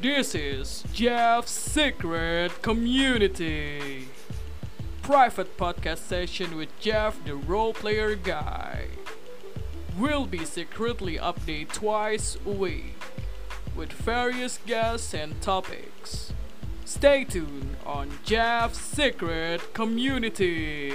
This is Jeff's Secret Community. Private podcast session with Jeff the role player guy. We'll be secretly update twice a week with various guests and topics. Stay tuned on Jeff's Secret Community.